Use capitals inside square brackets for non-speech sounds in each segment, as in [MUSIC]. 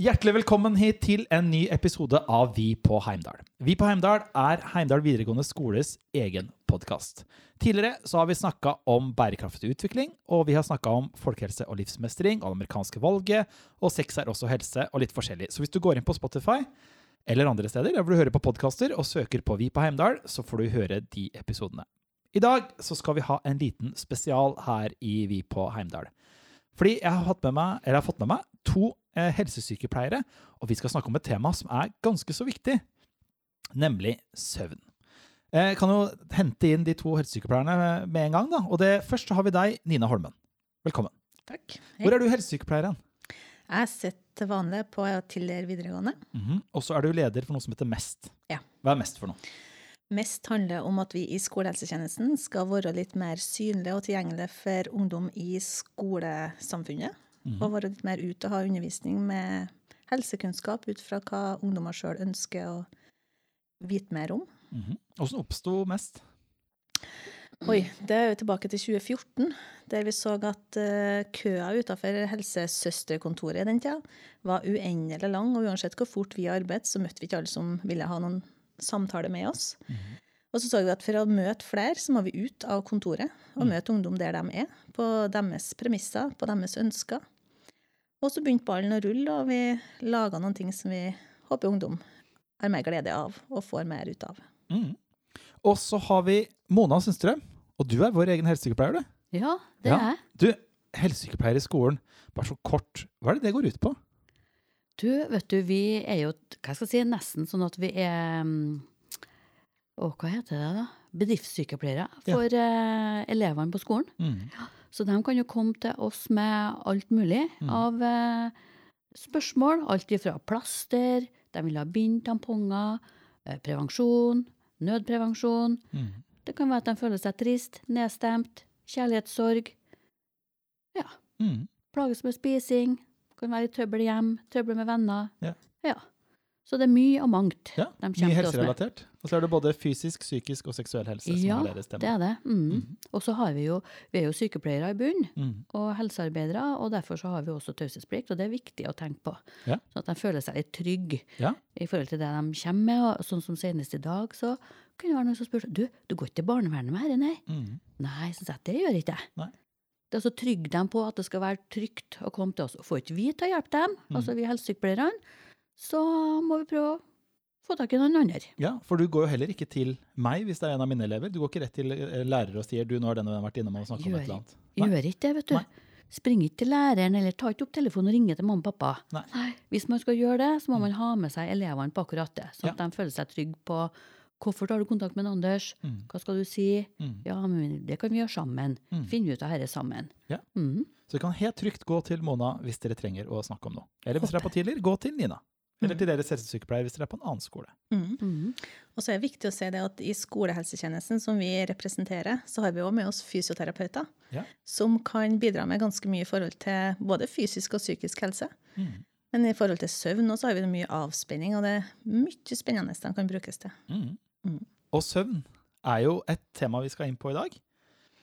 Hjertelig velkommen hit til en ny episode av Vi på Heimdal. Vi på Heimdal er Heimdal videregående skoles egen podkast. Tidligere så har vi snakka om bærekraftig utvikling, og vi har snakka om folkehelse og livsmestring, og det amerikanske valget, og sex er også helse, og litt forskjellig. Så hvis du går inn på Spotify eller andre steder der hvor du hører på podkaster, og søker på Vi på Heimdal, så får du høre de episodene. I dag så skal vi ha en liten spesial her i Vi på Heimdal. Fordi jeg har, med meg, jeg har fått med meg to helsesykepleiere, og vi skal snakke om et tema som er ganske så viktig, nemlig søvn. Jeg kan jo hente inn de to helsesykepleierne med en gang. da, og det Først har vi deg, Nina Holmen. Velkommen. Takk. Hvor er du helsesykepleier hen? Jeg sitter til vanlig på Tiller videregående. Mhm. Og så er du leder for noe som heter MEST. Ja. Hva er MEST for noe? Mest handler om at vi i skolehelsetjenesten skal være litt mer synlige og tilgjengelige for ungdom i skolesamfunnet. Mhm. Og være litt mer ute og ha undervisning med helsekunnskap ut fra hva ungdommer sjøl ønsker å vite mer om. Mhm. Hvordan oppsto MEST? Oi, det er jo tilbake til 2014, der vi så at uh, køa utenfor helsesøsterkontoret i den tida var uendelig lang. Og uansett hvor fort vi arbeidet, så møtte vi ikke alle som ville ha noen samtale med oss. Og så så vi at for å møte flere, så må vi ut av kontoret og møte ungdom der de er. På deres premisser, på deres ønsker. Og så begynte ballen å rulle, og vi laga noen ting som vi håper ungdom har mer glede av og får mer ut av. Mm. Og så har vi Mona Sundstrøm. Og du er vår egen helsesykepleier, du. Ja, det Ja. er jeg. Du, helsesykepleier i skolen. Bare så kort. Hva er det det går ut på? Du, vet du, vi er jo hva skal jeg si, nesten sånn at vi er mm, Å, hva heter det, da? Bedriftssykepleiere Ja. for eh, elevene på skolen. Mhm. Så de kan jo komme til oss med alt mulig Mm. av eh, spørsmål. Alt ifra plaster, de vil ha bind, tamponger, eh, prevensjon, nødprevensjon. Mm. Det kan være at de føler seg trist, nedstemt, kjærlighetssorg. Ja. Mm. Plages med spising, kan være i trøbbel hjem, trøbbel med venner. Ja. Så det er mye og mangt. Ja, De Mye helserelatert. Og så er det både fysisk, psykisk og seksuell helse som Ja, er deres tema. det er det. Mm. Mm. Og så har vi jo, vi er jo sykepleiere i bunn, mm. og helsearbeidere, og derfor så har vi også taushetsplikt, og det er viktig å tenke på. Ja. Sånn at de føler seg litt trygge Ja. i forhold til det de kommer med. Og sånn som senest i dag, så kunne det være noen som spurte du, du går ikke til barnevernet med dette, nei? Mm. Nei, så det gjør ikke jeg. Det er å trygge dem på at det skal være trygt å komme til oss. Får ikke vi til å hjelpe dem, Mm. altså vi helsesykepleierne, så må vi prøve få tak i noen andre. Ja, for du går jo heller ikke til meg hvis det er en av mine elever. Du går ikke rett til eh, lærer og sier du, nå har denne vært innom og snakket om et eller annet. Nei. Gjør ikke det, vet du. Nei. Spring ikke til læreren, eller ta ikke opp telefonen og ringe til mamma og pappa. Nei. Hvis man skal gjøre det, så må man ha med seg elevene på akkurat det, sånn Ja. at de føler seg trygge på hvorfor tar du kontakt med Anders, Mhm. hva skal du si? Mm. Ja, men det kan vi gjøre sammen. Mm. Finne ut av dette sammen. Ja. Mhm. Så du kan helt trygt gå til Mona hvis dere trenger å snakke om noe. Eller hvis dere er på tidligere, gå til Nina. Eller til deres helsesykepleier hvis dere er på en annen skole. Mm. Mm. Og så er det viktig å se det at i skolehelsetjenesten som vi representerer, så har vi også med oss fysioterapeuter, Ja. som kan bidra med ganske mye i forhold til både fysisk og psykisk helse. Mm. Men i forhold til søvn også har vi mye avspenning, og det er mye spennende de kan brukes til. Mhm. Mm. Og søvn er jo et tema vi skal inn på i dag.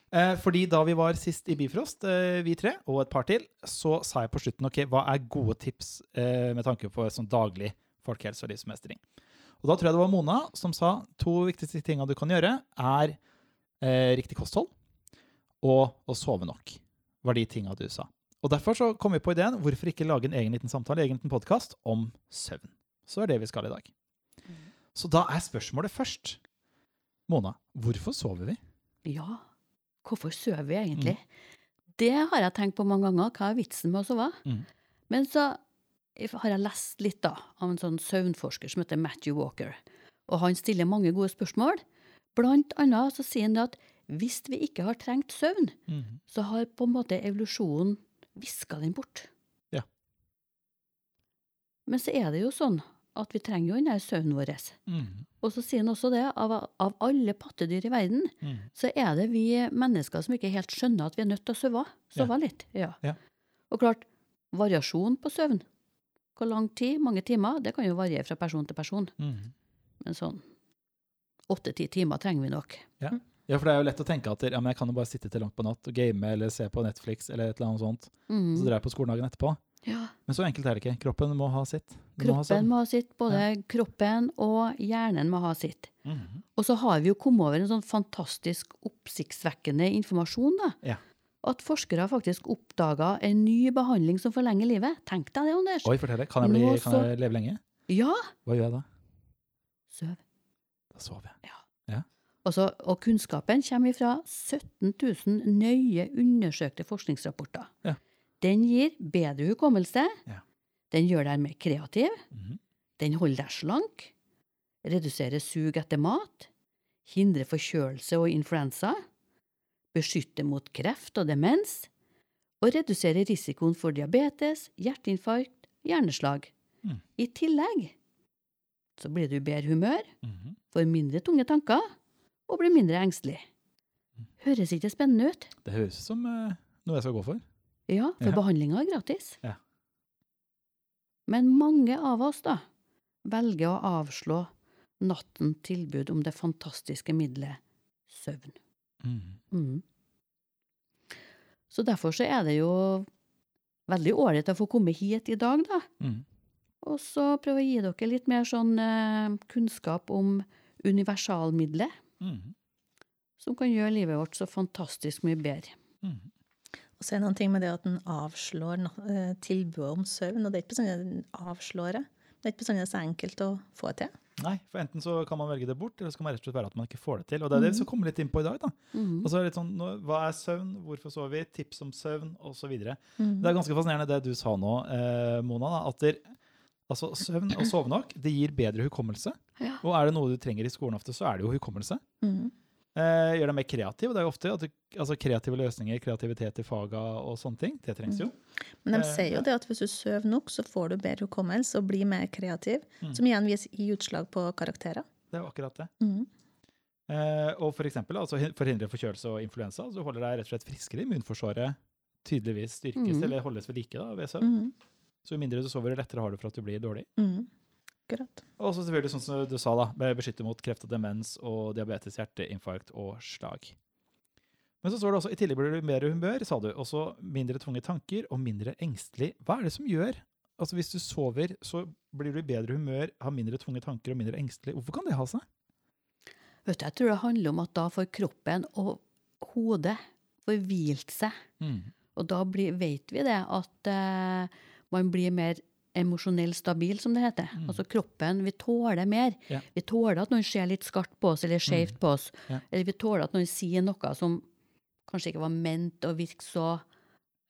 Eh, fordi da vi var sist i Bifrost, eh, vi tre, og et par til, så sa jeg på slutten ok, hva er gode tips eh, med tanke på sånn daglig folkehelse og livsmestring. Og da tror jeg det var Mona som sa to viktigste tinga du kan gjøre, er eh, riktig kosthold og å sove nok. Var de tinga du sa. Og derfor så kom vi på ideen hvorfor ikke lage en egen liten samtale, egen liten podkast om søvn. Så er det vi skal i dag. Så da er spørsmålet først. Mona, hvorfor sover vi? Ja, hvorfor sover vi egentlig? Mm. Det har jeg tenkt på mange ganger. Hva er vitsen med å sove? Mm. Men så har jeg lest litt da, av en sånn søvnforsker som heter Matthew Walker. Og han stiller mange gode spørsmål. Blant annet så sier han at hvis vi ikke har trengt søvn, mm. så har på en måte evolusjonen viska den bort. Ja. Men så er det jo sånn at vi trenger jo den der søvnen vår. Mm. Og så sier han også det, av, av alle pattedyr i verden, mm. så er det vi mennesker som ikke helt skjønner at vi er nødt til å sove. Sove litt. Ja. Ja. Og klart, variasjon på søvn. Hvor lang tid, mange timer, det kan jo variere fra person til person. Mm. Men sånn åtte-ti timer trenger vi nok. Ja. ja, for det er jo lett å tenke at ja, men jeg kan jo bare sitte til langt på natt og game eller se på Netflix eller et eller annet sånt. Mm. Så drar jeg på skoledagen etterpå. Ja. Men så enkelt er det ikke. Kroppen må ha sitt. Den må ha Kroppen må ha sitt. Både kroppen og hjernen må ha sitt. Mhm. Og så har vi jo kommet over en sånn fantastisk oppsiktsvekkende informasjon. da. Ja. At forskere faktisk oppdaga en ny behandling som forlenger livet. Tenk deg det, Anders. Oi, fortell det. Kan jeg, bli, Nå kan jeg leve lenge? Ja! Hva gjør jeg da? Søv. Da sover jeg. Og, så, og kunnskapen kommer fra 17 000 nøye undersøkte forskningsrapporter. Ja. Den gir bedre hukommelse. Ja. Den gjør deg mer kreativ. Mhm. Den holder deg slank. Reduserer sug etter mat. Hindrer forkjølelse og influensa. Beskytter mot kreft og demens. Og reduserer risikoen for diabetes, hjerteinfarkt, hjerneslag. Mm. I tillegg så blir du i bedre humør, Mhm. får mindre tunge tanker og blir mindre engstelig. Høres ikke spennende ut? Det høres ut som uh, noe jeg skal gå for. Ja, for Ja. behandlinga er gratis. Ja. Men mange av oss, da, velger å avslå natten tilbud om det fantastiske middelet søvn. Mm. Mm. Så derfor så er det jo veldig ålreit å få komme hit i dag, da. Mm. Og så prøve å gi dere litt mer sånn eh, kunnskap om universalmiddelet, Mhm. som kan gjøre livet vårt så fantastisk mye bedre. Mhm. Og så er det noen ting med det at en avslår eh, tilbudet om søvn, og det er ikke bestandig den avslår det. Det er ikke bestandig så enkelt å få til. Nei, for enten så kan man velge det bort, eller så kan man rett og slett være at man ikke får det til. Og det er det vi skal komme litt inn på i dag. da. Mm. Og så er det litt sånn, Hva er søvn, hvorfor sover vi, tips om søvn osv. Det Mm. er ganske fascinerende det du sa nå, eh, Mona. da, at der, altså, Søvn og sove nok det gir bedre hukommelse. Ja. Og er det noe du trenger i skolen ofte, så er det jo hukommelse. Mm. Eh, gjør deg mer kreativ. det er jo ofte at du, altså Kreative løsninger, kreativitet i faga og sånne ting. Det trengs jo. Men de Eh, sier jo det at hvis du sover nok, så får du bedre hukommelse og blir mer kreativ, Mm. som igjen i utslag på karakterer. Det er jo akkurat det. Mm. Eh, og for eksempel, altså, hin- forhindre forkjølelse og influensa. Så holder deg rett og slett friskere. Immunforsvaret tydeligvis styrkes Mhm. eller holdes ved like da, ved søvn. Mm. Så jo mindre du sover, jo lettere har du for at du blir dårlig. Mm. Akkurat. Og så selvfølgelig, sånn som du sa, da, be- beskytte mot kreft og demens og diabetes, hjerteinfarkt og slag. Men så står det også i tillegg blir du mer humør, sa du. Også mindre tunge tanker og mindre engstelig. Hva er det som gjør Altså Hvis du sover, så blir du i bedre humør, har mindre tunge tanker og mindre engstelig. Hvorfor kan det ha seg? Vet du, jeg tror det handler om at da får kroppen og hodet forhvilt seg. seg. Og da blir, vet vi det at uh, man blir mer emosjonell stabil, som det heter. Mm. Altså kroppen, vi tåler mer. Ja. Vi tåler at noen ser litt skarpt på oss eller skjevt på oss. Ja. Eller vi tåler at noen sier noe som kanskje ikke var ment å virke så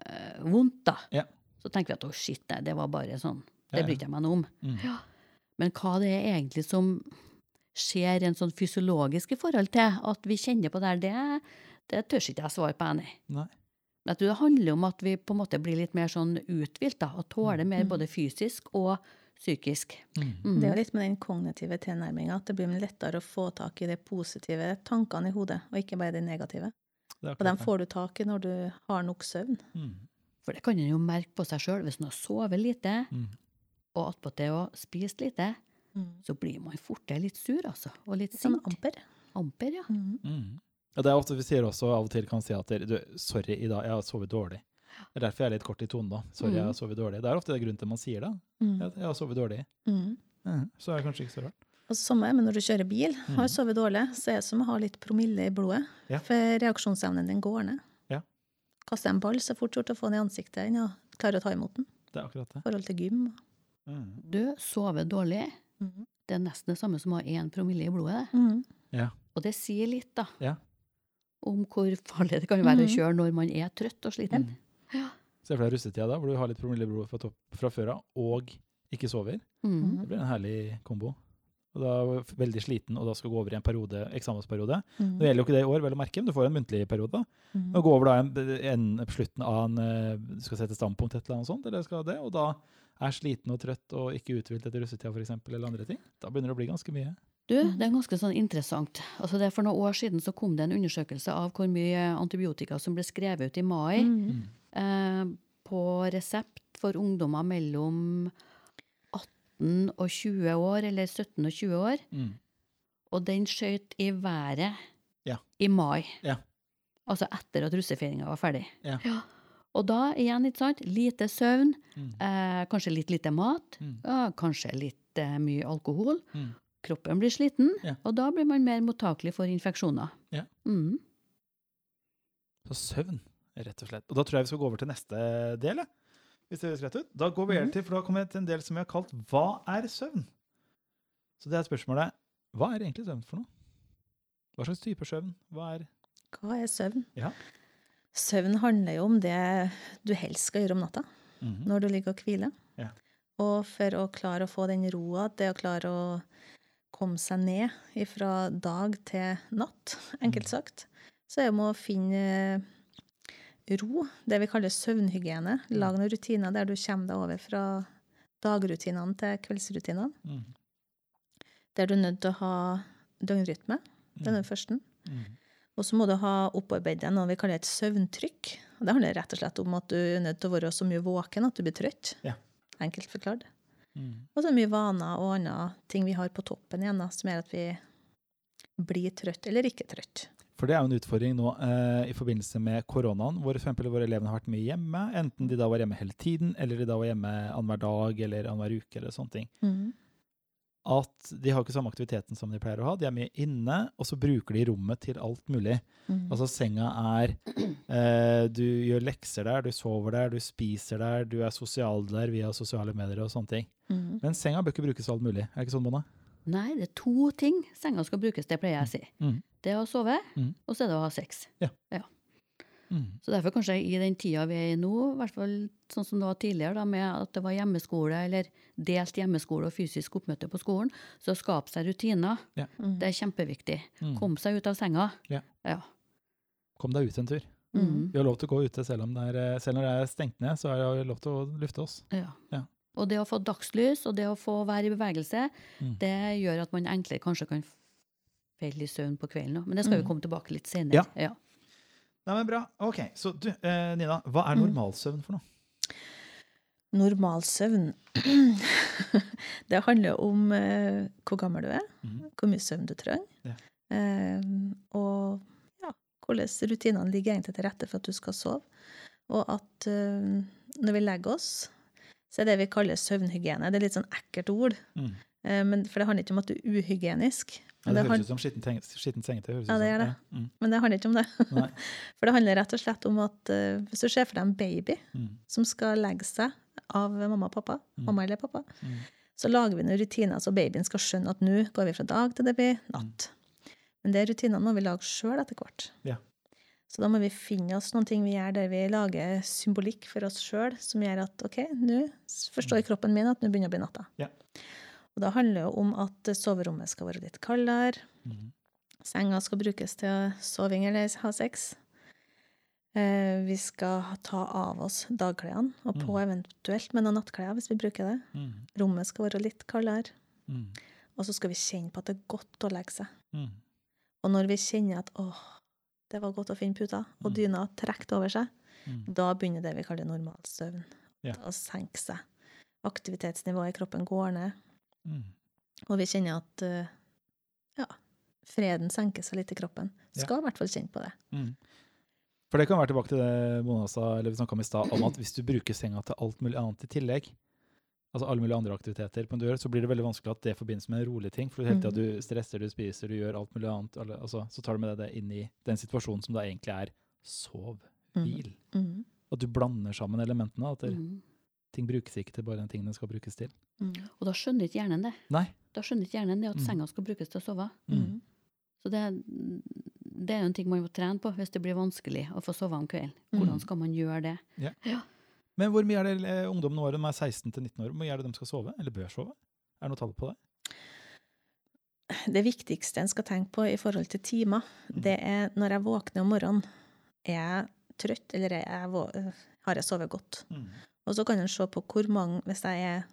eh, vondt, da. Ja. Så tenker vi at å, shit, nei, det var bare sånn. Det brydde jeg meg noe om. Mm. Ja. Men hva det er egentlig som skjer en sånn fysiologisk i forhold til at vi kjenner på det her, det, det tør ikke jeg svare på, Annie. Nei. Jeg tror det handler om at vi på en måte blir litt mer sånn uthvilt, da, og tåler mer Mm. både fysisk og psykisk. Mm. Mm. Det er jo litt med den kognitive tilnærminga at det blir lettere å få tak i de positive tankene i hodet, og ikke bare de negative. Og dem får du tak i når du har nok søvn. Mm. For det kan en jo merke på seg sjøl. Hvis en har sovet lite, Mm. og attpåtil å spist lite, så blir man fortere litt sur, altså. Og litt Sånn amper. Amper, ja. Mm. Mm. Ja, det er ofte vi sier også av og til kan si at du, sorry, i dag jeg har sovet dårlig. Det er derfor jeg er litt kort i tonen da. Sorry, jeg har sovet dårlig. Det er ofte det grunnen til man sier det. Mm. Jeg har sovet dårlig. Mm. Mhm. Så er det kanskje ikke så rart. Og så samme med når du kjører bil. Har du sovet dårlig, så er det som å ha litt promille i blodet. Ja. For reaksjonsevnen din går ned. Ja. Kaster en ball, så fort gjort å få den i ansiktet enn å klare å ta imot den. Det er akkurat det. I forhold til gym. Mhm. Du sover dårlig. Mhm. Det er nesten det samme som å ha én promille i blodet. det. Mhm. Ja. Og det sier litt, da. Ja. Om hvor farlig det kan være å Mhm. kjøre når man er trøtt og sliten. Ja. Se for deg russetida da, hvor du har litt promille fra, fra før av, og ikke sover. Mm. Det blir en herlig kombo. Og da er veldig sliten, og da skal gå over i en periode, eksamensperiode. Mm. Nå gjelder jo ikke det i år, vel å merke, men du får en muntlig periode. da. Mhm. Og gå over da en, en, på slutten av en eh, Du skal sette standpunkt et eller annet sånt, eller skal det, og da er sliten og trøtt og ikke uthvilt etter russetida f.eks., eller andre ting. Da begynner det å bli ganske mye. Du, det er ganske sånn interessant. Altså det er For noen år siden så kom det en undersøkelse av hvor mye antibiotika som ble skrevet ut i mai mm. eh, på resept for ungdommer mellom 18 og 20 år, eller 17 og 20 år. Mm. Og den skjøt i været Ja. i mai. Ja. Altså etter at russefeiringa var ferdig. Ja. Og da igjen, ikke sant, lite søvn, Mm. eh, kanskje litt lite mat, Mm. ja, kanskje litt eh, mye alkohol. Mm. Kroppen blir sliten, Ja. og da blir man mer mottakelig for infeksjoner. Ja. Mm. Så søvn, rett og slett. Og da tror jeg vi skal gå over til neste del. Hvis det høres rett ut. Da går vi Mhm. til, for da kommer vi til en del som vi har kalt Hva er søvn? Så det er spørsmålet Hva er egentlig søvn for noe? Hva slags type søvn? Hva er Hva er søvn? Ja. Søvn handler jo om det du helst skal gjøre om natta, Mhm. når du ligger og hviler. Ja. Og for å klare å få den roa, det å klare å komme seg ned fra dag til natt, enkelt sagt, så er det med å finne ro, det vi kaller søvnhygiene. Lag noen rutiner der du kommer deg over fra dagrutinene til kveldsrutinene. Mm. Der du er nødt til å ha døgnrytme. Det er den første. Og så må du ha opparbeidet noe vi kaller et søvntrykk. Og det handler rett og slett om at du er nødt til å være så mye våken at du blir trøtt. Ja. Enkelt forklart. Mhm. Og så mye vaner og andre ting vi har på toppen igjen, da, som gjør at vi blir trøtt eller ikke trøtt. For det er jo en utfordring nå eh, i forbindelse med koronaen, hvor for eksempel våre elevene har vært mye hjemme. Enten de da var hjemme hele tiden, eller de da var hjemme annenhver dag eller annenhver uke. eller sånne ting. At de har ikke samme aktiviteten som de pleier å ha. De er mye inne, og så bruker de rommet til alt mulig. Mm. Altså senga er eh, Du gjør lekser der, du sover der, du spiser der, du er sosial der via sosiale medier og sånne ting. Mm. Men senga bør ikke brukes til alt mulig. Er det ikke sånn, Mona? Nei, det er to ting senga skal brukes til, pleier jeg å si. Mm. Det er å sove, Mm. og så er det å ha sex. Mm. Så derfor kanskje i den tida vi er i nå, i hvert fall sånn som det var tidligere, da, med at det var hjemmeskole eller delt hjemmeskole og fysisk oppmøte på skolen, så skape seg rutiner. Mm. Det er kjempeviktig. Mm. Kom seg ut av senga. Yeah. ja. Kom deg ut en tur. Mm. Vi har lov til å gå ute selv om det er, eh, selv når det er stengt ned. så har vi lov til å lufte oss. Ja. Ja. Og det å få dagslys og det å få være i bevegelse, Mm. det gjør at man enklere kanskje kan falle i søvn på kvelden òg. Men det skal vi Mm. komme tilbake litt senere. Ja. Nei, men Bra. Ok, Så du, eh, Nina, hva er Mm. normalsøvn for noe? Normalsøvn [CLEARS THROAT] Det handler om eh, hvor gammel du er, Mhm. hvor mye søvn du trenger, Ja. eh, og ja, hvordan rutinene ligger egentlig til rette for at du skal sove. Og at eh, når vi legger oss, så er det vi kaller søvnhygiene. Det er litt sånn ekkelt ord, Mm. Eh, men, for det handler ikke om at du er uhygienisk. Ja, det det, høres ut som skittent skitten sengetøy. Ja, det gjør det. Ja. Mm. men det handler ikke om det. [LAUGHS] For det handler rett og slett om at uh, hvis du ser for deg en baby Mm. som skal legge seg av mamma og pappa, Mm. mamma eller pappa, Mm. så lager vi noen rutiner så babyen skal skjønne at nå går vi fra dag til det blir natt. Men det rutinene må vi lage sjøl etter hvert. Ja. Så da må vi finne oss noen ting vi gjør der vi lager symbolikk for oss sjøl, som gjør at OK, nå forstår kroppen min at nå begynner å bli natta. Ja. Og da handler det jo om at soverommet skal være litt kaldere, Mm. senga skal brukes til soving eller ha sex. Eh, vi skal ta av oss dagklærne, og på Mm. eventuelt med noen nattklær hvis vi bruker det. Mm. Rommet skal være litt kaldere. Mm. Og så skal vi kjenne på at det er godt å legge seg. Mm. Og når vi kjenner at åh, det var godt å finne puta, og Mm. dyna trukket over seg, da begynner det vi kaller normalsøvn Ja. å senke seg. Aktivitetsnivået i kroppen går ned, Mm. og vi kjenner at eh, ja, freden senker seg litt i kroppen. Ja. Skal i hvert fall kjenne på det. Mm. For det kan være tilbake til det Mona sa, eller vi snakka om i stad, om at hvis du bruker senga til alt mulig annet i tillegg, altså alle mulige andre aktiviteter på en dør, så blir det veldig vanskelig at det forbindes med en rolig ting. For hele tida Mhm. du stresser, du spiser, du gjør alt mulig annet, altså, så tar du med deg det inn i den situasjonen som da egentlig er sov, Mm. Mm. At du blander sammen elementene. At det, Mm. Ting brukes ikke til bare den tingen den skal brukes til. Mm. Og da skjønner ikke hjernen det. Nei. Da skjønner ikke hjernen det at Mm. senga skal brukes til å sove. Mm. Så det, det er jo en ting man må trene på hvis det blir vanskelig å få sove om kvelden. Mm. Hvordan skal man gjøre det? Men hvor mye er det eh, ungdom nå, de er 16 19 år, hvor mye er det de skal sove? Eller bør sove? Er det noe tall på det? Det viktigste en skal tenke på i forhold til timer, Mm. det er når jeg våkner om morgenen, er jeg trøtt, eller er jeg, har jeg sovet godt? Mm. Og så kan en se på hvor mange, hvis jeg er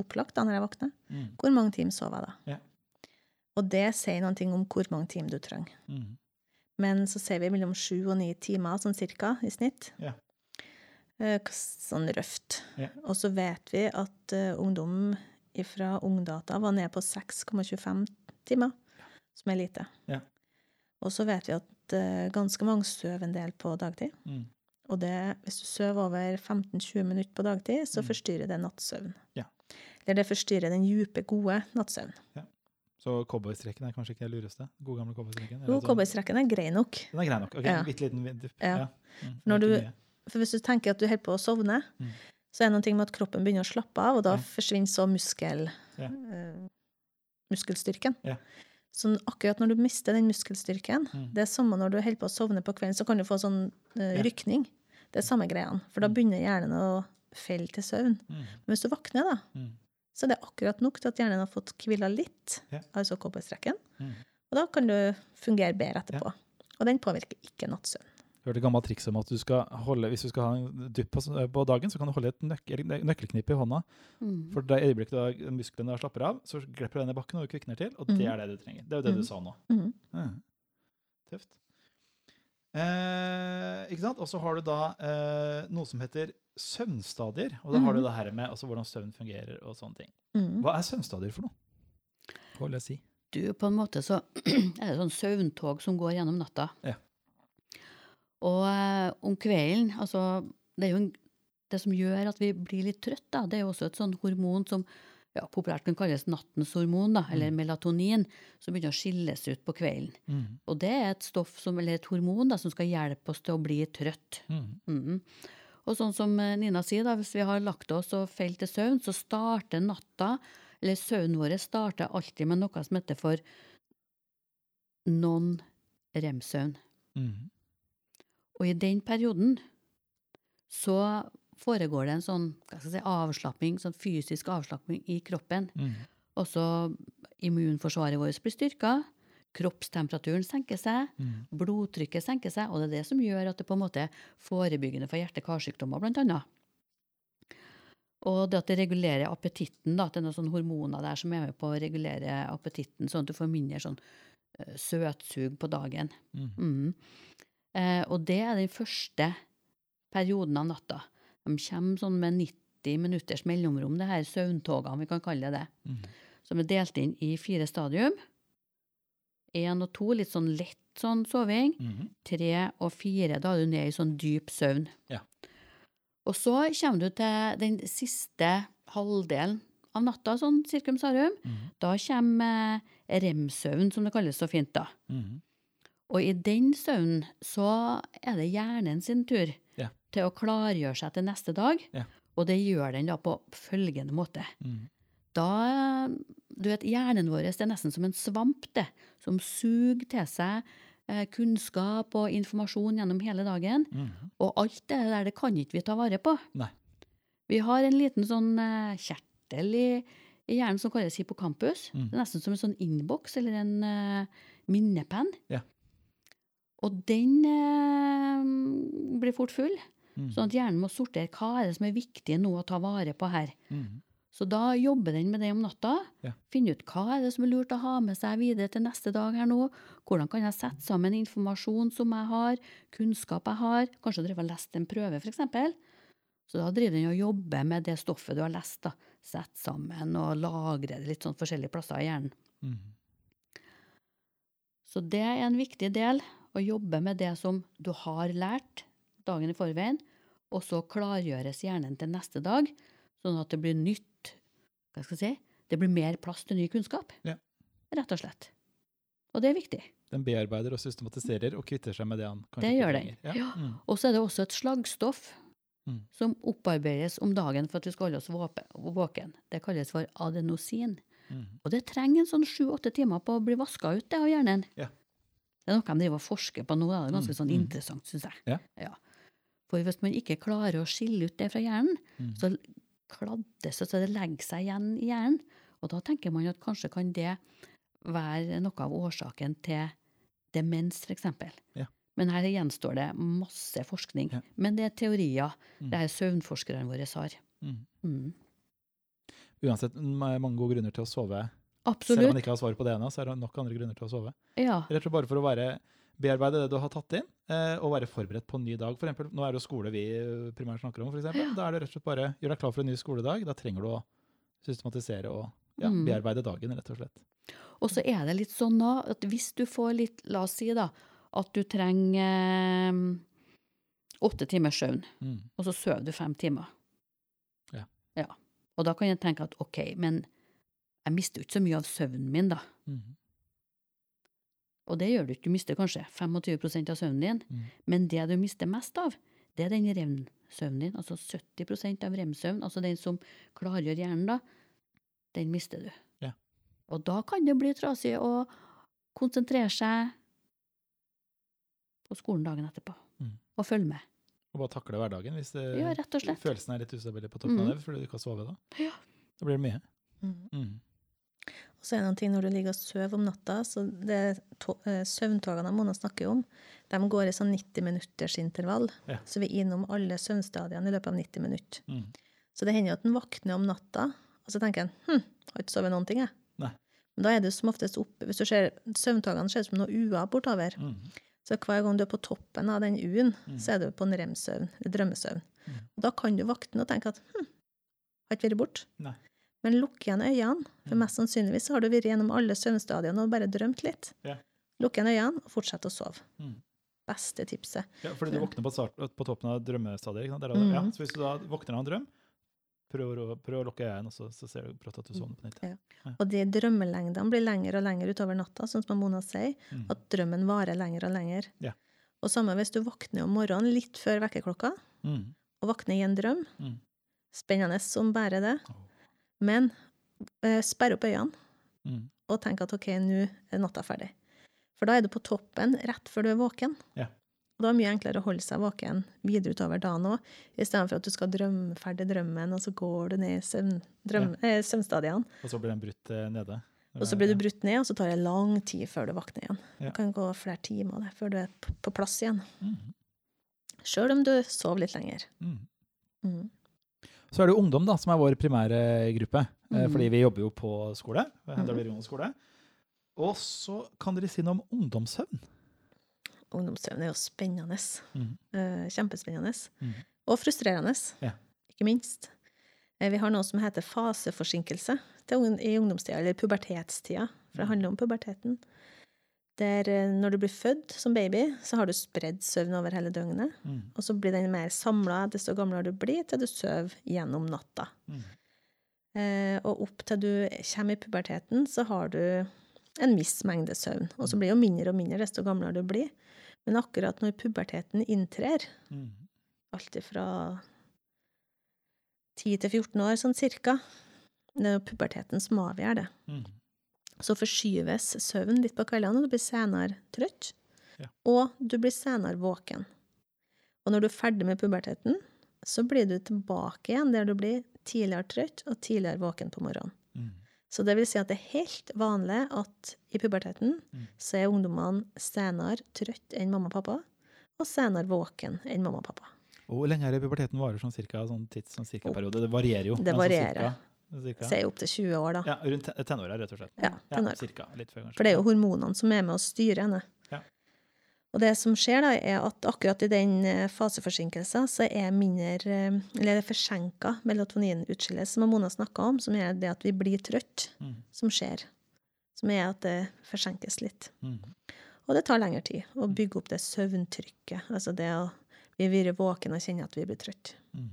opplagt da når jeg våkner, Mm. hvor mange timer sover jeg da? Ja. Og det sier noe om hvor mange timer du trenger. Mm. Men så ser vi mellom sju og ni timer, sånn cirka, i snitt. Ja. Eh, Sånn røft. Ja. Og så vet vi at eh, ungdom fra Ungdata var nede på 6,25 timer, som er lite. Ja. Og så vet vi at eh, ganske mange sover en del på dagtid. Mm. Og det, hvis du sover over 15-20 minutter på dagtid, så Mm. forstyrrer det nattsøvn. Ja. Eller det forstyrrer den dype, gode nattsøvn. Så cowboystrekken er kanskje ikke det lureste? God gamle cowboystrekken? Jo, sånn- cowboystrekken er grei nok. Den er grei nok. Ok, Ja. en bitte liten dupp. Ja. Mm, Når du- For hvis du tenker at du holder på å sovne, Mm. så er det noe med at kroppen begynner å slappe av, og da Ja. forsvinner så muskel, Ja. eh, muskelstyrken. Ja. Så akkurat når du mister den muskelstyrken, Mm. det er samme når du holder på å sovne på kvelden, så kan du få sånn uh, Ja. rykning. Det er samme greiene. For da Mm. begynner hjernen å felle til søvn. Mm, Men hvis du våkner, da, mm, så er det akkurat nok til at hjernen har fått hvila litt, Ja. altså cowboystrekken. mm. Og da kan du fungere bedre etterpå. Og den påvirker ikke nattsøvn. Hørte et gammelt triks om at du skal holde, hvis du skal ha en dypp på, på dagen, så kan du holde et nøk nøkkelknippe i hånda. Mm. For det øyeblikket da musklene slapper av, så glipper du den i bakken og du kvikner til. Og det er det du trenger. Det er jo det du sa nå. Ja. Tøft. Eh, ikke sant? Og så har du da eh, noe som heter søvnstadier. Og da har du Mhm. det her med altså, hvordan søvn fungerer og sånne ting. Mm. Hva er søvnstadier for noe? Hva vil jeg si? Du, på en måte så [CLEARS THROAT] er det sånn søvntog som går gjennom natta. Ja. Og eh, om kvelden, altså det er jo en, det som gjør at vi blir litt trøtt, da, det er jo også et sånn hormon som ja, populært kan kalles nattens hormon, da, eller Mm. melatonin, som begynner å skilles ut på kvelden. Mm. Og det er et stoff som, eller et hormon da, som skal hjelpe oss til å bli trøtt. Mm. Mhm. Og sånn som eh, Nina sier, da, hvis vi har lagt oss og falt til søvn, så starter natta, eller søvnen vår starter alltid med noe som heter for non-rem-søvn. Mm. Og i den perioden så foregår det en sånn si, avslapping, sånn fysisk avslapping i kroppen. Mm. Også immunforsvaret vårt blir styrka, kroppstemperaturen senker seg, Mm. blodtrykket senker seg, og det er det som gjør at det på en måte er forebyggende for hjerte-karsykdommer, annet. Og det at det regulerer appetitten, da, at det er noen sånne hormoner der som er med på å regulere appetitten, sånn at du får mindre sånn eh, søtsug på dagen. Mm. Mm. Eh, og det er den første perioden av natta. De kommer sånn med 90 minutters mellomrom, det her søvntogene, vi kan kalle det det. Mm. Som er delt inn i fire stadium. Én og to, litt sånn lett sånn soving. Mm. Tre og fire, da er du ned i sånn dyp søvn. Ja. Og så kommer du til den siste halvdelen av natta, sånn cirkum sarum. Mm. Da kommer rem-søvn, som det kalles så fint, da. Mm. Og i den søvnen så er det hjernen sin tur. Til å klargjøre seg til neste dag. Ja. Og det gjør den da på følgende måte. Mm. Da, du vet, Hjernen vår er nesten som en svamp, det, som suger til seg eh, kunnskap og informasjon gjennom hele dagen. Mm. Og alt det der det kan ikke vi ta vare på. Nei. Vi har en liten sånn eh, kjertel i, i hjernen som kalles hippocampus. Mm. Det er nesten som en sånn innboks eller en eh, minnepenn. Ja. Og den eh, blir fort full, Mm. sånn at hjernen må sortere hva er det som er viktig nå å ta vare på her. Mm. Så da jobber den med det om natta. Ja. Finne ut hva er det som er lurt å ha med seg videre til neste dag her nå. Hvordan kan jeg sette sammen informasjon som jeg har, kunnskap jeg har. Kanskje drive og lest en prøve, f.eks. Så da driver den og jobber med det stoffet du har lest. da. Sett sammen og lagre det litt sånn forskjellige plasser i hjernen. Mm. Så det er en viktig del, å jobbe med det som du har lært dagen i forveien, og så klargjøres hjernen til neste dag, sånn at det blir nytt Hva skal jeg si? Det blir mer plass til ny kunnskap. Ja. Rett og slett. Og det er viktig. Den bearbeider og systematiserer og kvitter seg med det han kanskje Det gjør den. Ja. Ja. Mm. Og så er det også et slaggstoff Mm. som opparbeides om dagen for at vi skal holde oss våken. Det kalles for adenosin. Mm. Og det trenger en sånn sju-åtte timer på å bli vaska ut det av hjernen. Ja. Det er noe de driver og forsker på nå. Det er ganske Mm, sånn mm. interessant, syns jeg. Ja. For hvis man ikke klarer å skille ut det fra hjernen, Mm. så kladdes det så det legger seg igjen i hjernen. Og da tenker man at kanskje kan det være noe av årsaken til demens, f.eks. Ja. Men her gjenstår det masse forskning. Ja. Men det er teorier Mm. det er søvnforskerne våre har. Mm. Mm. Uansett mange gode grunner til å sove. Absolutt. Selv om man ikke har svar på det ennå, så er det nok andre grunner til å sove. Ja. Rett og slett bare for å være, bearbeide det du har tatt inn, eh, og være forberedt på en ny dag. For eksempel, nå er det jo skole vi primært snakker om. For eksempel. Da er det rett og slett bare gjør deg klar for en ny skoledag. Da trenger du å systematisere og ja, Mm. bearbeide dagen, rett og slett. Og så er det litt sånn da, at hvis du får litt La oss si da at du trenger eh, åtte timers søvn, Mm. og så sover du fem timer. Ja. ja. Og da kan jeg tenke at ok, men jeg mister jo ikke så mye av søvnen min, da. Mm. Og det gjør du ikke. Du mister kanskje 25% av søvnen din, Mm. men det du mister mest av, det er den rem-søvnen din. Altså 70% av rem-søvn, altså den som klargjør hjernen, da, den mister du. Ja. Og da kan det bli trasig å konsentrere seg på skolen dagen etterpå, Mm. og følge med. Og bare takle hverdagen hvis det, Ja, rett og slett. følelsen er litt ustabil på toppen Mm. av det fordi du ikke har sovet. Da Ja. Da blir det mye. Mm. Og så er det noen ting når du ligger og sover om natta, så det eh, søvntogene Mona snakker om, de går i sånn 90 minutters intervall. Ja. Så vi er innom alle søvnstadiene i løpet av 90 minutter. Mm. Så det hender jo at en våkner om natta, og så tenker en hm, har ikke sovet noen ting, jeg. Nei. Men da er du som oftest oppe Hvis du ser søvntogene ser ut som noe ua bortover. Mm. Så hver gang du er på toppen av den U-en, Mm. så er du på en rem-søvn, eller drømmesøvn. Mm. Og da kan du våkne og tenke at hm, har ikke vært borte. Men lukk igjen øynene, for Mm. mest sannsynligvis har du vært gjennom alle søvnstadiene og bare drømt litt. Ja. Lukk igjen øynene og fortsett å sove. Mm. Beste tipset. Ja, fordi du våkner på, start, på toppen av drømmestadiet. Mm. ja. Så hvis du da våkner av en drøm, prøv, å- prøv å lukke øynene, og så, så ser du brått at du sovner på nytt. Ja. Og de drømmelengdene blir lengre og lengre utover natta, sånn som Mona sier. Mm. At drømmen varer lenger og lenger. Ja. Og samme hvis du våkner om morgenen litt før vekkerklokka, Mm. og våkner i en drøm. Mm. Spennende som bare det. Åh. Men eh, sperre opp øynene Mm. og tenk at OK, nå er natta ferdig. For da er du på toppen rett før du er våken. Ja. Og da er det mye enklere å holde seg våken videre utover dagen òg, istedenfor at du skal drømme ferdig drømmen, og så går du ned i søvn, drøm, eh, søvnstadiene. Og så blir den brutt eh, nede. Og så blir du brutt ned, og så tar det lang tid før du våkner igjen. Ja. Det kan gå flere timer det, før du er på plass igjen. Mm. Sjøl om du sover litt lenger. Mm. Mm. Så er det ungdom da, som er vår primære gruppe, eh, Mhm. fordi vi jobber jo på skole. Mhm. skole. Og så kan dere si noe om ungdomssøvn. Ungdomssøvn er jo spennende. Mhm. Eh, kjempespennende. Mm. Og frustrerende, Ja. ikke minst. Eh, vi har noe som heter faseforsinkelse i ungdomstida, eller pubertetstida, for det handler om puberteten. Der eh, når du blir født som baby, så har du spredd søvn over hele døgnet. Mm. Og så blir den mer samla desto gamlere du blir, til du sover gjennom natta. Mm. Eh, og opp til du kommer i puberteten, så har du en viss mengde søvn. Og så blir det jo mindre og mindre desto gamlere du blir. Men akkurat når puberteten inntrer, Mm. alt fra 10 til 14 år sånn cirka, det er jo puberteten som avgjør det, Mm. Så forskyves søvn litt på kveldene, og du blir senere trøtt. Ja. Og du blir senere våken. Og når du er ferdig med puberteten, så blir du tilbake igjen der du blir tidligere trøtt og tidligere våken på morgenen. Mm. Så det vil si at det er helt vanlig at i puberteten Mm. så er ungdommene senere trøtt enn mamma og pappa, og senere våken enn mamma og pappa. Hvor lenge er det puberteten varer sånn cirka, sånn tids, sånn cirka periode? Det varierer jo. Det sånn varierer. Cirka-. Si opp til 20 år, da. Ja, rundt te- tenåra, rett og slett. Ja, ja cirka. Litt før, kanskje. For det er jo hormonene som er med å styre henne. Ja. Og det som skjer, da, er at akkurat i den eh, faseforsinkelsen så er mindre eh, Eller det forsenka melatoninutskillet, som Mona snakka om, som er det at vi blir trøtt, Mm. som skjer. Som er at det forsenkes litt. Mm. Og det tar lengre tid å bygge opp det søvntrykket. Altså det å vi være våken og kjenne at vi blir trøtt. Mm.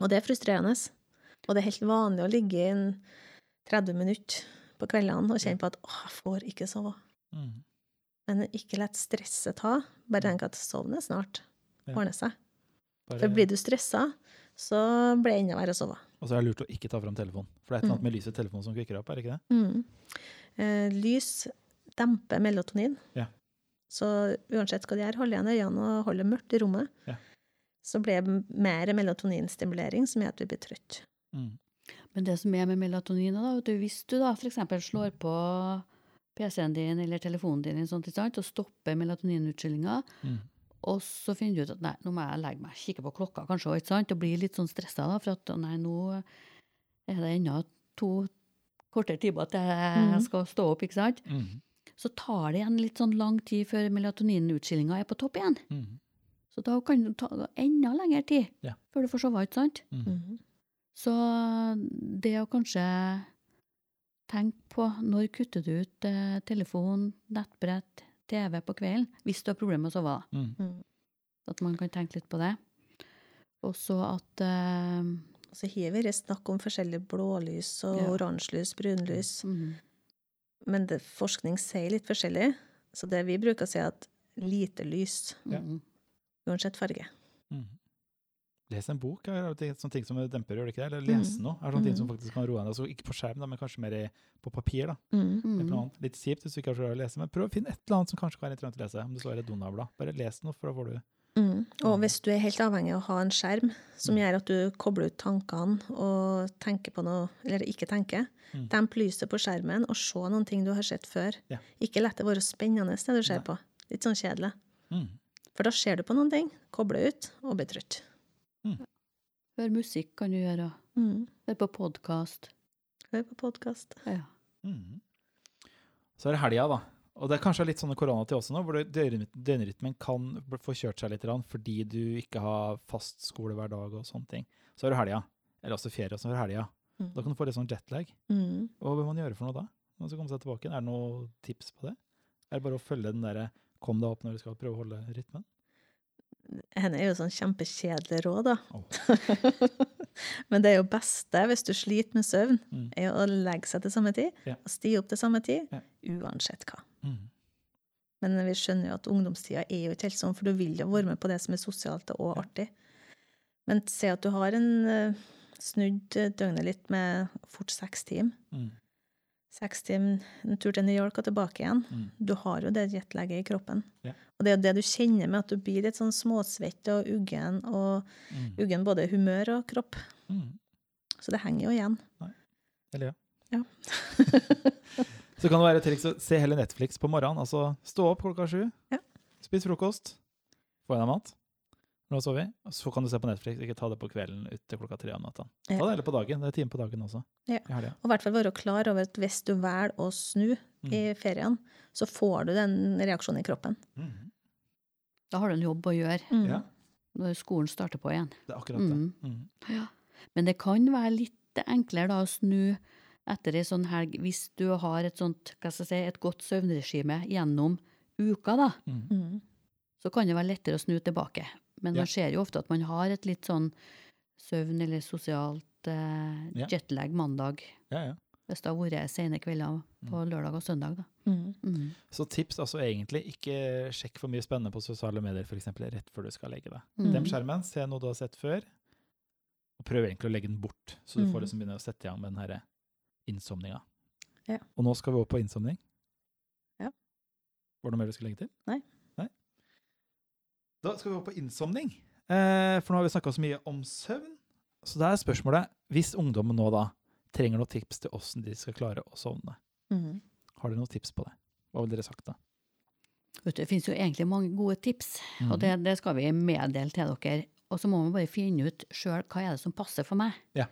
Og det er frustrerende. Og det er helt vanlig å ligge i 30 minutter på kveldene og kjenne på at 'å, jeg får ikke sove'. Mm. Men ikke la stresset ta. Bare tenk at sovn er snart. Ja. Ordner seg. Bare- For blir du stressa, så blir det enda verre å sove. Og så er det lurt å ikke ta fram telefonen. For det er et eller annet med lyset i telefonen som kvikker opp, er det ikke det? Mm. Eh, lys demper melatonin. Ja. Så uansett hva du gjør, hold igjen øynene og hold det mørkt i rommet. Ja. Så blir det mer melatoninstimulering, som gjør at vi blir trøtt. Mm. Men det som er med melatonin, da, vet du, hvis du da f.eks. slår på PC-en din eller telefonen din sånt, sant, og stopper melatoninutskillinga, Mm. og så finner du ut at nei, nå må jeg legge meg, kikke på klokka kanskje, ikke sant, og bli litt sånn stressa da, for at nei, nå er det ennå to kortere timer til jeg Mhm. skal stå opp, ikke sant? Mm. Så tar det igjen litt sånn lang tid før melatoninutskillinga er på topp igjen. Mm. Så da kan det ta enda lengre tid Ja. før du får sove, ikke sant? Mm. Så det å kanskje tenke på når kutter du ut eh, telefon, nettbrett, TV på kvelden, hvis du har problemer med å sove. da. Mm. Mm. At man kan tenke litt på det. Og så at uh, så har vi snakk om forskjellige blålys og Ja. oransjelys, brunlys. mm, Men det, forskning sier litt forskjellig. Så det vi bruker å si, er at lite lys, Ja. mm, uansett farge. Mhm. Les en bok er sånne ting som demper, gjør det ikke det? Eller Mm. lese noe er sånne ting som Mhm. faktisk kan roe deg. Altså, ikke på skjerm, da, men kanskje mer på papir. da. Mm. Mm. Litt kjipt hvis du ikke har så glad i å lese, men prøv å finne et eller annet som kanskje kan være interessant å lese. Om det så er et Donald-blad. Bare les noe, for da får du Mm. Og hvis du er helt avhengig av å ha en skjerm som gjør at du kobler ut tankene og tenker på noe, eller ikke tenker, Mm. demp lyset på skjermen og se noen ting du har sett før. Ja. Ikke la det være spennende det du ser Nei. på. Litt sånn kjedelig. mm. For da ser du på noen ting, kobler ut og blir trøtt. Hør musikk kan du gjøre. Mm. Hør på podkast. Hør på podkast. Ja. Mm. Så er det helga, da. Og det er kanskje litt sånn korona koronatid også nå, hvor døgnrytmen kan få kjørt seg litt fordi du ikke har fast skole hver dag og sånne ting. Så er det helga. Eller også ferie, og så er det helga. Mm. Da kan du få litt sånn jetlag. Mm. Hva bør man gjøre for noe da? Når man skal komme seg tilbake? Er det noen tips på det? Er det bare å følge den derre kom deg opp når du skal prøve å holde rytmen? Henne er jo sånn kjempekjedelig råd, da. Oh. [LAUGHS] Men det er jo beste hvis du sliter med søvn, Mm. er å legge seg til samme tid Ja. og stige opp til samme tid, Ja. uansett hva. Mm. Men vi skjønner jo at ungdomstida er jo ikke helt sånn, for du vil jo være med på det som er sosialt og artig. Men se at du har en eh, snudd døgnet litt med fort seks timer. Mm. Seks timer, en tur til New York og tilbake igjen. Mm. Du har jo det jetlaget i kroppen. Yeah. Og det er jo det du kjenner med at du blir litt sånn småsvett og uggen, og Mm. uggen både humør og kropp. Mm. Så det henger jo igjen. Eller ja. Ja. [LAUGHS] så kan det være et triks å se hele Netflix på morgenen. Altså stå opp klokka sju, Ja. spis frokost, få i deg mat. Når du har sovet, så kan du se på Netflix. Ikke ta det på kvelden ut til klokka tre om natta. Ta det heller på dagen. Det er time på dagen også. Ja. Og i hvert fall være klar over at hvis du velger å snu Mm. i ferien, så får du den reaksjonen i kroppen. Mm. Da har du en jobb å gjøre Mm. Ja, når skolen starter på igjen. det er akkurat det. Mm. Mm. Ja. Men det kan være litt enklere da å snu etter ei sånn helg, hvis du har et sånt, hva skal jeg si, et godt søvnregime gjennom uka, da. Mm. Mm. Så kan det være lettere å snu tilbake. Men Ja. man ser jo ofte at man har et litt sånn søvn- eller sosialt eh, Ja. jetlag mandag, Ja, ja. hvis det har vært sene kvelder på lørdag og søndag, da. Mm. Mm. Så tips altså egentlig, ikke sjekk for mye spennende på sosiale medier eksempel, rett før du skal legge deg. Mm. Dem skjermen, se noe du har sett før, og prøv egentlig å legge den bort, så du Mm. får liksom begynne å sette i gang med den herre innsomninga. Ja. Og nå skal vi opp på innsomning. Ja. Var det noe mer du skulle legge til? Nei. Da skal vi gå på innsomning, eh, for nå har vi snakka så mye om søvn. Så da er spørsmålet, hvis ungdommen nå da trenger noen tips til åssen de skal klare å sovne, Mm. har dere noen tips på det? Hva ville dere sagt da? Vet du, det finnes jo egentlig mange gode tips, og det, det skal vi meddele til dere. Og så må vi bare finne ut sjøl hva er det som passer for meg. Ja.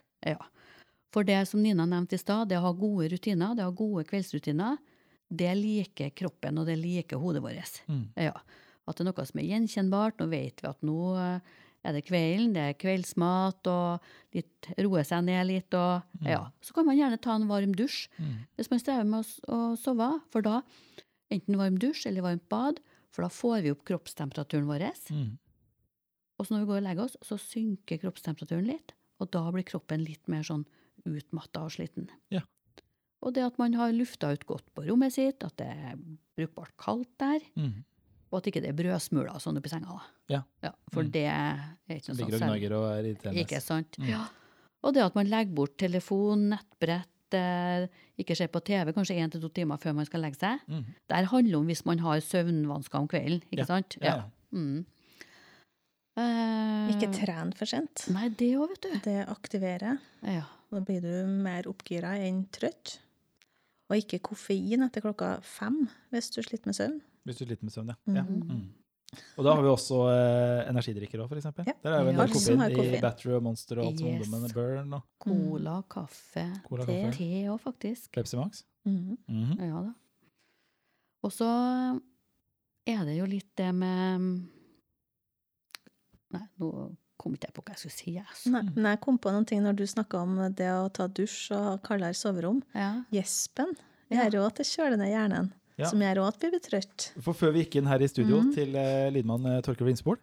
For det som Nina nevnte i stad, det å ha gode rutiner, det å ha gode kveldsrutiner, det liker kroppen, og det liker hodet vårt. Mm. Ja. At det er noe som er gjenkjennbart. Nå vet vi at nå eh, er det kvelden, det er kveldsmat, og litt roe seg ned litt, og ja. Så kan man gjerne ta en varm dusj Mm. hvis man strever med å, å sove, for da enten varm dusj eller varmt bad, for da får vi opp kroppstemperaturen vår. Mm. Og så når vi går og legger oss, så synker kroppstemperaturen litt, og da blir kroppen litt mer sånn utmatta og sliten. Ja. Og det at man har lufta ut godt på rommet sitt, at det er brukbart kaldt der, Mm. Og at ikke det er brødsmuler sånn oppi senga. da. Ja. for Mm. det er ikke noe sånt. ligger og gnager og er irriterende. Ikke sant? Mm. Ja. Og det at man legger bort telefon, nettbrett, eh, ikke ser på TV kanskje én til to timer før man skal legge seg. Mm. Det handler om hvis man har søvnvansker om kvelden, ikke Ja. sant? Ja, ja. Mm. Eh, Ikke tren for sent. Nei, det òg, vet du. Det aktiverer. Ja. Da blir du mer oppgira enn trøtt. Og ikke koffein etter klokka fem hvis du sliter med søvn. Hvis du sliter med søvn, ja. ja. Mhm. Mm. Og da har vi også eh, energidrikker òg, eksempel. Ja. Der er jo en Ja. del koffein i koffein. Battery og Monster og alt som Yes. ungdommen burn og Cola, kaffe, Cola, Te. kaffe. te òg, faktisk. Pepsi Max. Mhm. Mhm. Ja da. Og så er det jo litt det med Nei, nå kom ikke jeg på hva jeg skulle si. Yes. Altså. Nei, men jeg kom på noen ting når du snakka om det å ta dusj og ha kaldere soverom. Ja. Gjespen Ja. gjør jo at det kjøler ned hjernen, Ja. som gjør òg at vi blir trøtt. For før vi gikk inn her i studio mm. til eh, lydmann eh, Torkel Vinsbol,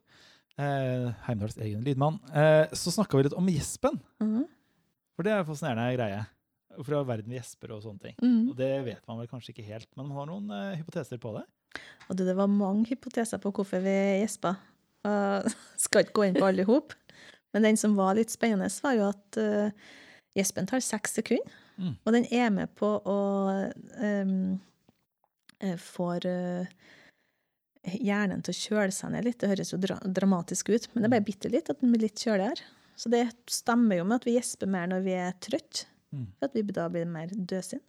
eh, Heimdals egen lydmann, eh, så snakka vi litt om gjespen. Mm. For det er en fascinerende greie. All verden vi gjesper og sånne ting. Mm. Og det vet man vel kanskje ikke helt, men man har noen eh, hypoteser på det. Og det var mange hypoteser på hvorfor vi gjespa. Uh, [LAUGHS] skal ikke gå inn på alle i hop. Men den som var litt spennende, var jo at uh, gjespen tar seks sekunder. Mm. Og den er med på å um, Får uh, hjernen til å kjøle seg ned litt. Det høres jo dra dramatisk ut, men det er bare bitte litt at den blir litt kjøligere. Så det stemmer jo med at vi gjesper mer når vi er trøtt, Mm. for at vi da blir mer døsinn.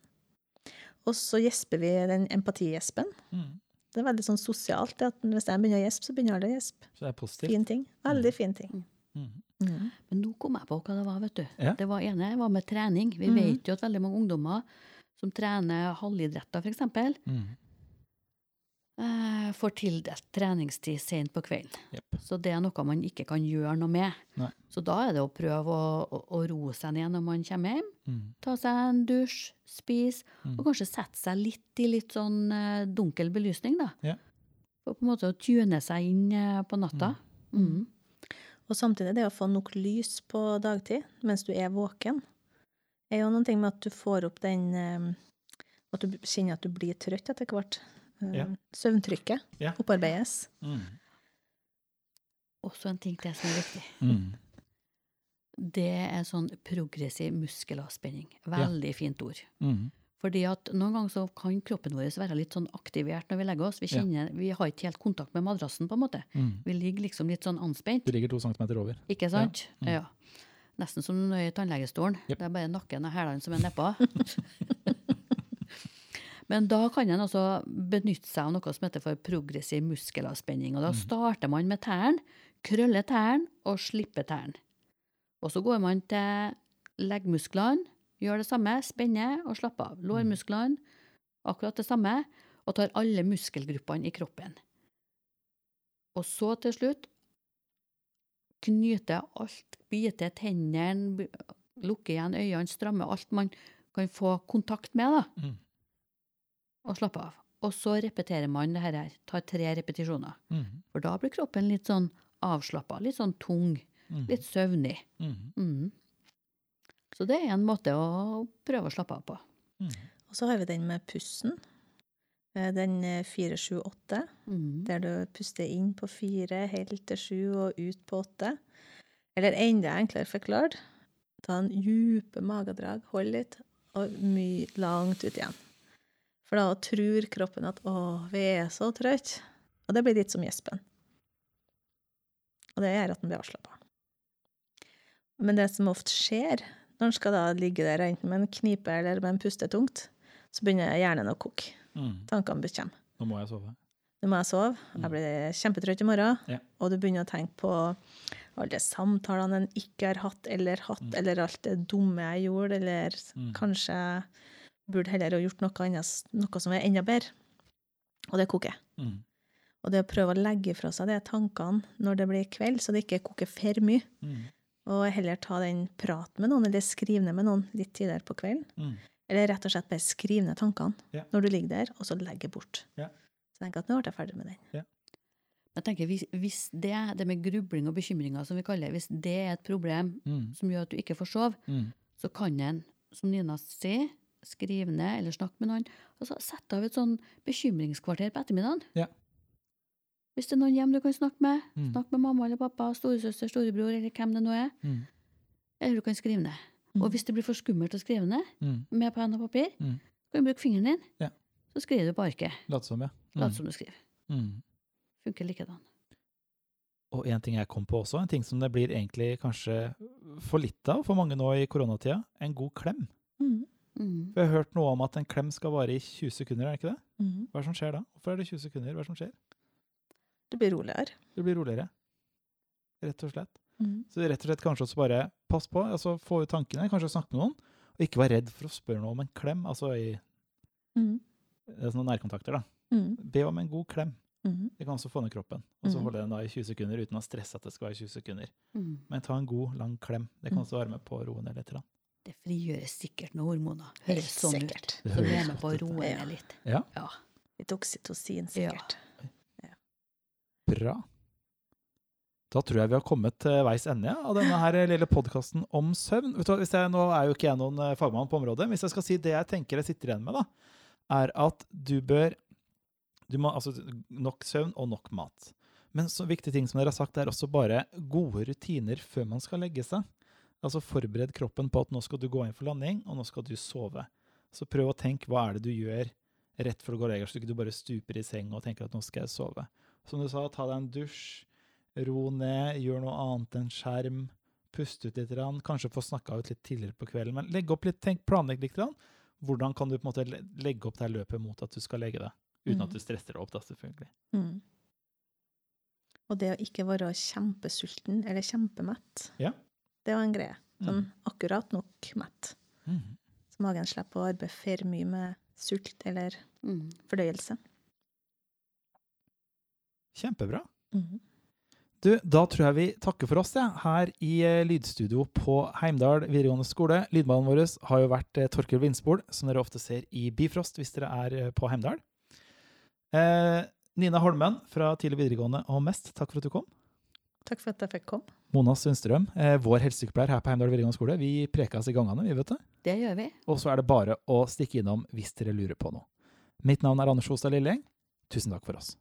Og så gjesper vi den empatigespen. Mm. Det er veldig sånn sosialt. det at Hvis jeg begynner å gjespe, så begynner alle å gjespe. Så det er positivt. Fin ting. Veldig fin ting. Mm. Mm. Men nå kom jeg på hva det var, vet du. Ja. Det var ene var med trening. Vi vet jo at veldig mange ungdommer som trener halvidretter, f.eks., Mm. eh, får tildelt treningstid sent på kvelden. Yep. Så det er noe man ikke kan gjøre noe med. Nei. Så da er det å prøve å, å, å roe seg ned når man kommer hjem. Mm. Ta seg en dusj, spise, Mm. og kanskje sette seg litt i litt sånn uh, dunkel belysning, da. Yeah. For på en måte å tune seg inn uh, på natta. Mm. Og samtidig det å få nok lys på dagtid mens du er våken, er jo noen ting med at du får opp den eh, At du kjenner at du blir trøtt etter hvert. Eh, Ja. Søvntrykket Ja. opparbeides. Mm. Også en ting til som er viktig. Mm. [LAUGHS] Det er sånn progressiv muskelavspenning. Veldig fint ord. Mm. Fordi at noen ganger så kan kroppen vår være litt sånn aktivert når vi legger oss. Vi, Ja. kjenner, vi har ikke helt kontakt med madrassen, på en måte. Mm. Vi ligger liksom litt sånn anspent. Du ligger to centimeter over. Ikke sant? Mm. Ja. Nesten som i tannlegestolen. Yep. Det er bare nakken og hælene som er nedpå. [LAUGHS] Men da kan en altså benytte seg av noe som heter for progressiv muskelavspenning. Og da starter man med tærne, krøller tærne og slipper tærne. Og så går man til leggmusklene, gjør det samme, spenner og slapper av. Lårmusklene, akkurat det samme, og tar alle muskelgruppene i kroppen. Og så til slutt knyter alt, bite tennene, lukke igjen øynene, stramme alt man kan få kontakt med, da, Mm. Og slappe av. Og så repeterer man det her, tar tre repetisjoner. Mm. For da blir kroppen litt sånn avslappa, litt sånn tung, Mm. litt søvnig. Mm. Mm. Så det er en måte å prøve å slappe av på. Mm. Og så har vi den med pusten. Eh, Den 4-7-8, Mm. der du puster inn på fire, helt til sju og ut på åtte. Eller enda enklere forklart, ta en dype magedrag, hold litt, og mye langt ut igjen. For da tror kroppen at 'å, vi er så trøtte'. Og det blir litt som gjespen. Og det gjør at den blir avslappa. Men det som ofte skjer når en skal da ligge der enten med en knipe eller med en puste tungt, så begynner hjernen å koke. Mm. Tankene kommer. Nå må jeg sove. Nå må jeg sove, jeg blir kjempetrøtt i morgen, Ja. og du begynner å tenke på alle samtalene en ikke har hatt eller hatt, Mm. eller alt det dumme jeg gjorde, eller Mm. kanskje burde heller ha gjort noe annet, noe som er enda bedre. Og det koker. Mm. Og det å prøve å legge fra seg de tankene når det blir kveld, så det ikke koker for mye, Mm. og heller ta den praten med noen, eller skrive ned med noen litt tidligere på kvelden. Mm. Eller rett og slett bare skrive ned tankene yeah. når du ligger der, og så legge bort. Ja. Så tenk at nå ble jeg ferdig med den. Jeg tenker hvis, hvis det, det med grubling og bekymringer, som vi kaller det, hvis det er et problem Mm. som gjør at du ikke får sove, Mm. så kan en, som Nina sier, skrive ned eller snakke med noen. og så Sette av et sånn bekymringskvarter på ettermiddagen. Ja. Hvis det er noen hjem du kan snakke med, Mm. snakk med mamma eller pappa, storesøster, storebror eller hvem det nå er. Mm. Eller du kan skrive ned. Mm. Og hvis det blir for skummelt å skrive ned Mm. med penn og papir, kan du bruke fingeren din. Ja. Så skriver du på arket. Lat som, ja. Lat som du skriver. Mm. Funker likedan. Og en ting jeg kom på også, en ting som det blir egentlig kanskje for litt av for mange nå i koronatida, en god klem. Mm. Mm. For jeg har hørt noe om at en klem skal vare i 20 sekunder, er det ikke det? Mm. Hva er det som skjer da? Hvorfor er det 20 sekunder? Hva er det som skjer? Det blir roligere. Det blir roligere. Rett og slett. Mm. Så rett og slett kanskje også bare pass på, altså få ut tankene, kanskje snakke med noen, og ikke være redd for å spørre noe om en klem, altså i Mm. sånne nærkontakter da. Mm. Be om en god klem. Mm. Det kan også få ned kroppen, og så Mhm. holde den da i 20 sekunder uten å stresse at det skal være 20 sekunder. Mm. Men ta en god, lang klem. Det kan også være med på å roe ned litt. Det frigjøres sikkert noen hormoner. Høres sånn ut. sikkert. Det Som er med på å roe ned litt. Ja, Ja. Litt oksytocin, Ja. bra. Da tror jeg vi har kommet til veis ende ja, av denne her lille podkasten om søvn. Vet du, hvis jeg, nå er jo ikke jeg noen eh, fagmann på området, men hvis jeg skal si det jeg tenker jeg sitter igjen med, da, er at du bør du må, altså, Nok søvn og nok mat. Men så viktige ting som dere har sagt, er også bare gode rutiner før man skal legge seg. Altså Forbered kroppen på at nå skal du gå inn for landing, og nå skal du sove. Så prøv å tenke hva er det du gjør rett før du går og legger deg, så ikke du bare stuper i seng og tenker at nå skal jeg sove. Som du sa, ta deg en dusj, ro ned, gjør noe annet enn skjerm. Puste ut litt, kanskje få snakka ut litt tidligere på kvelden. Men legg opp litt, tenk, planlegg litt. Hvordan kan du på en måte legge opp det løpet mot at du skal legge deg? Uten at Mm. du stresser deg opp, da, selvfølgelig. Mm. Og det å ikke være kjempesulten eller kjempemett, Ja. det var en greie. Sånn Mm. akkurat nok mett. Mm. Så magen slipper å arbeide for mye med sult eller Mm. fordøyelse. Kjempebra. Mhm. Du, da tror jeg vi takker for oss ja, her i eh, lydstudio på Heimdal videregående skole. Lydmannen vår har jo vært eh, Vindsbol, Vindspol, som dere ofte ser i Bifrost hvis dere er eh, på Heimdal. Eh, Nina Holmen fra tidlig videregående og Mest, takk for at du kom. Takk for at jeg fikk komme. Mona Sundstrøm, eh, vår helsesykepleier her på Heimdal videregående skole. Vi prekes i gangene, vi vet det. Det gjør vi. Og så er det bare å stikke innom hvis dere lurer på noe. Mitt navn er Anders Hostad Lilleng. Tusen takk for oss.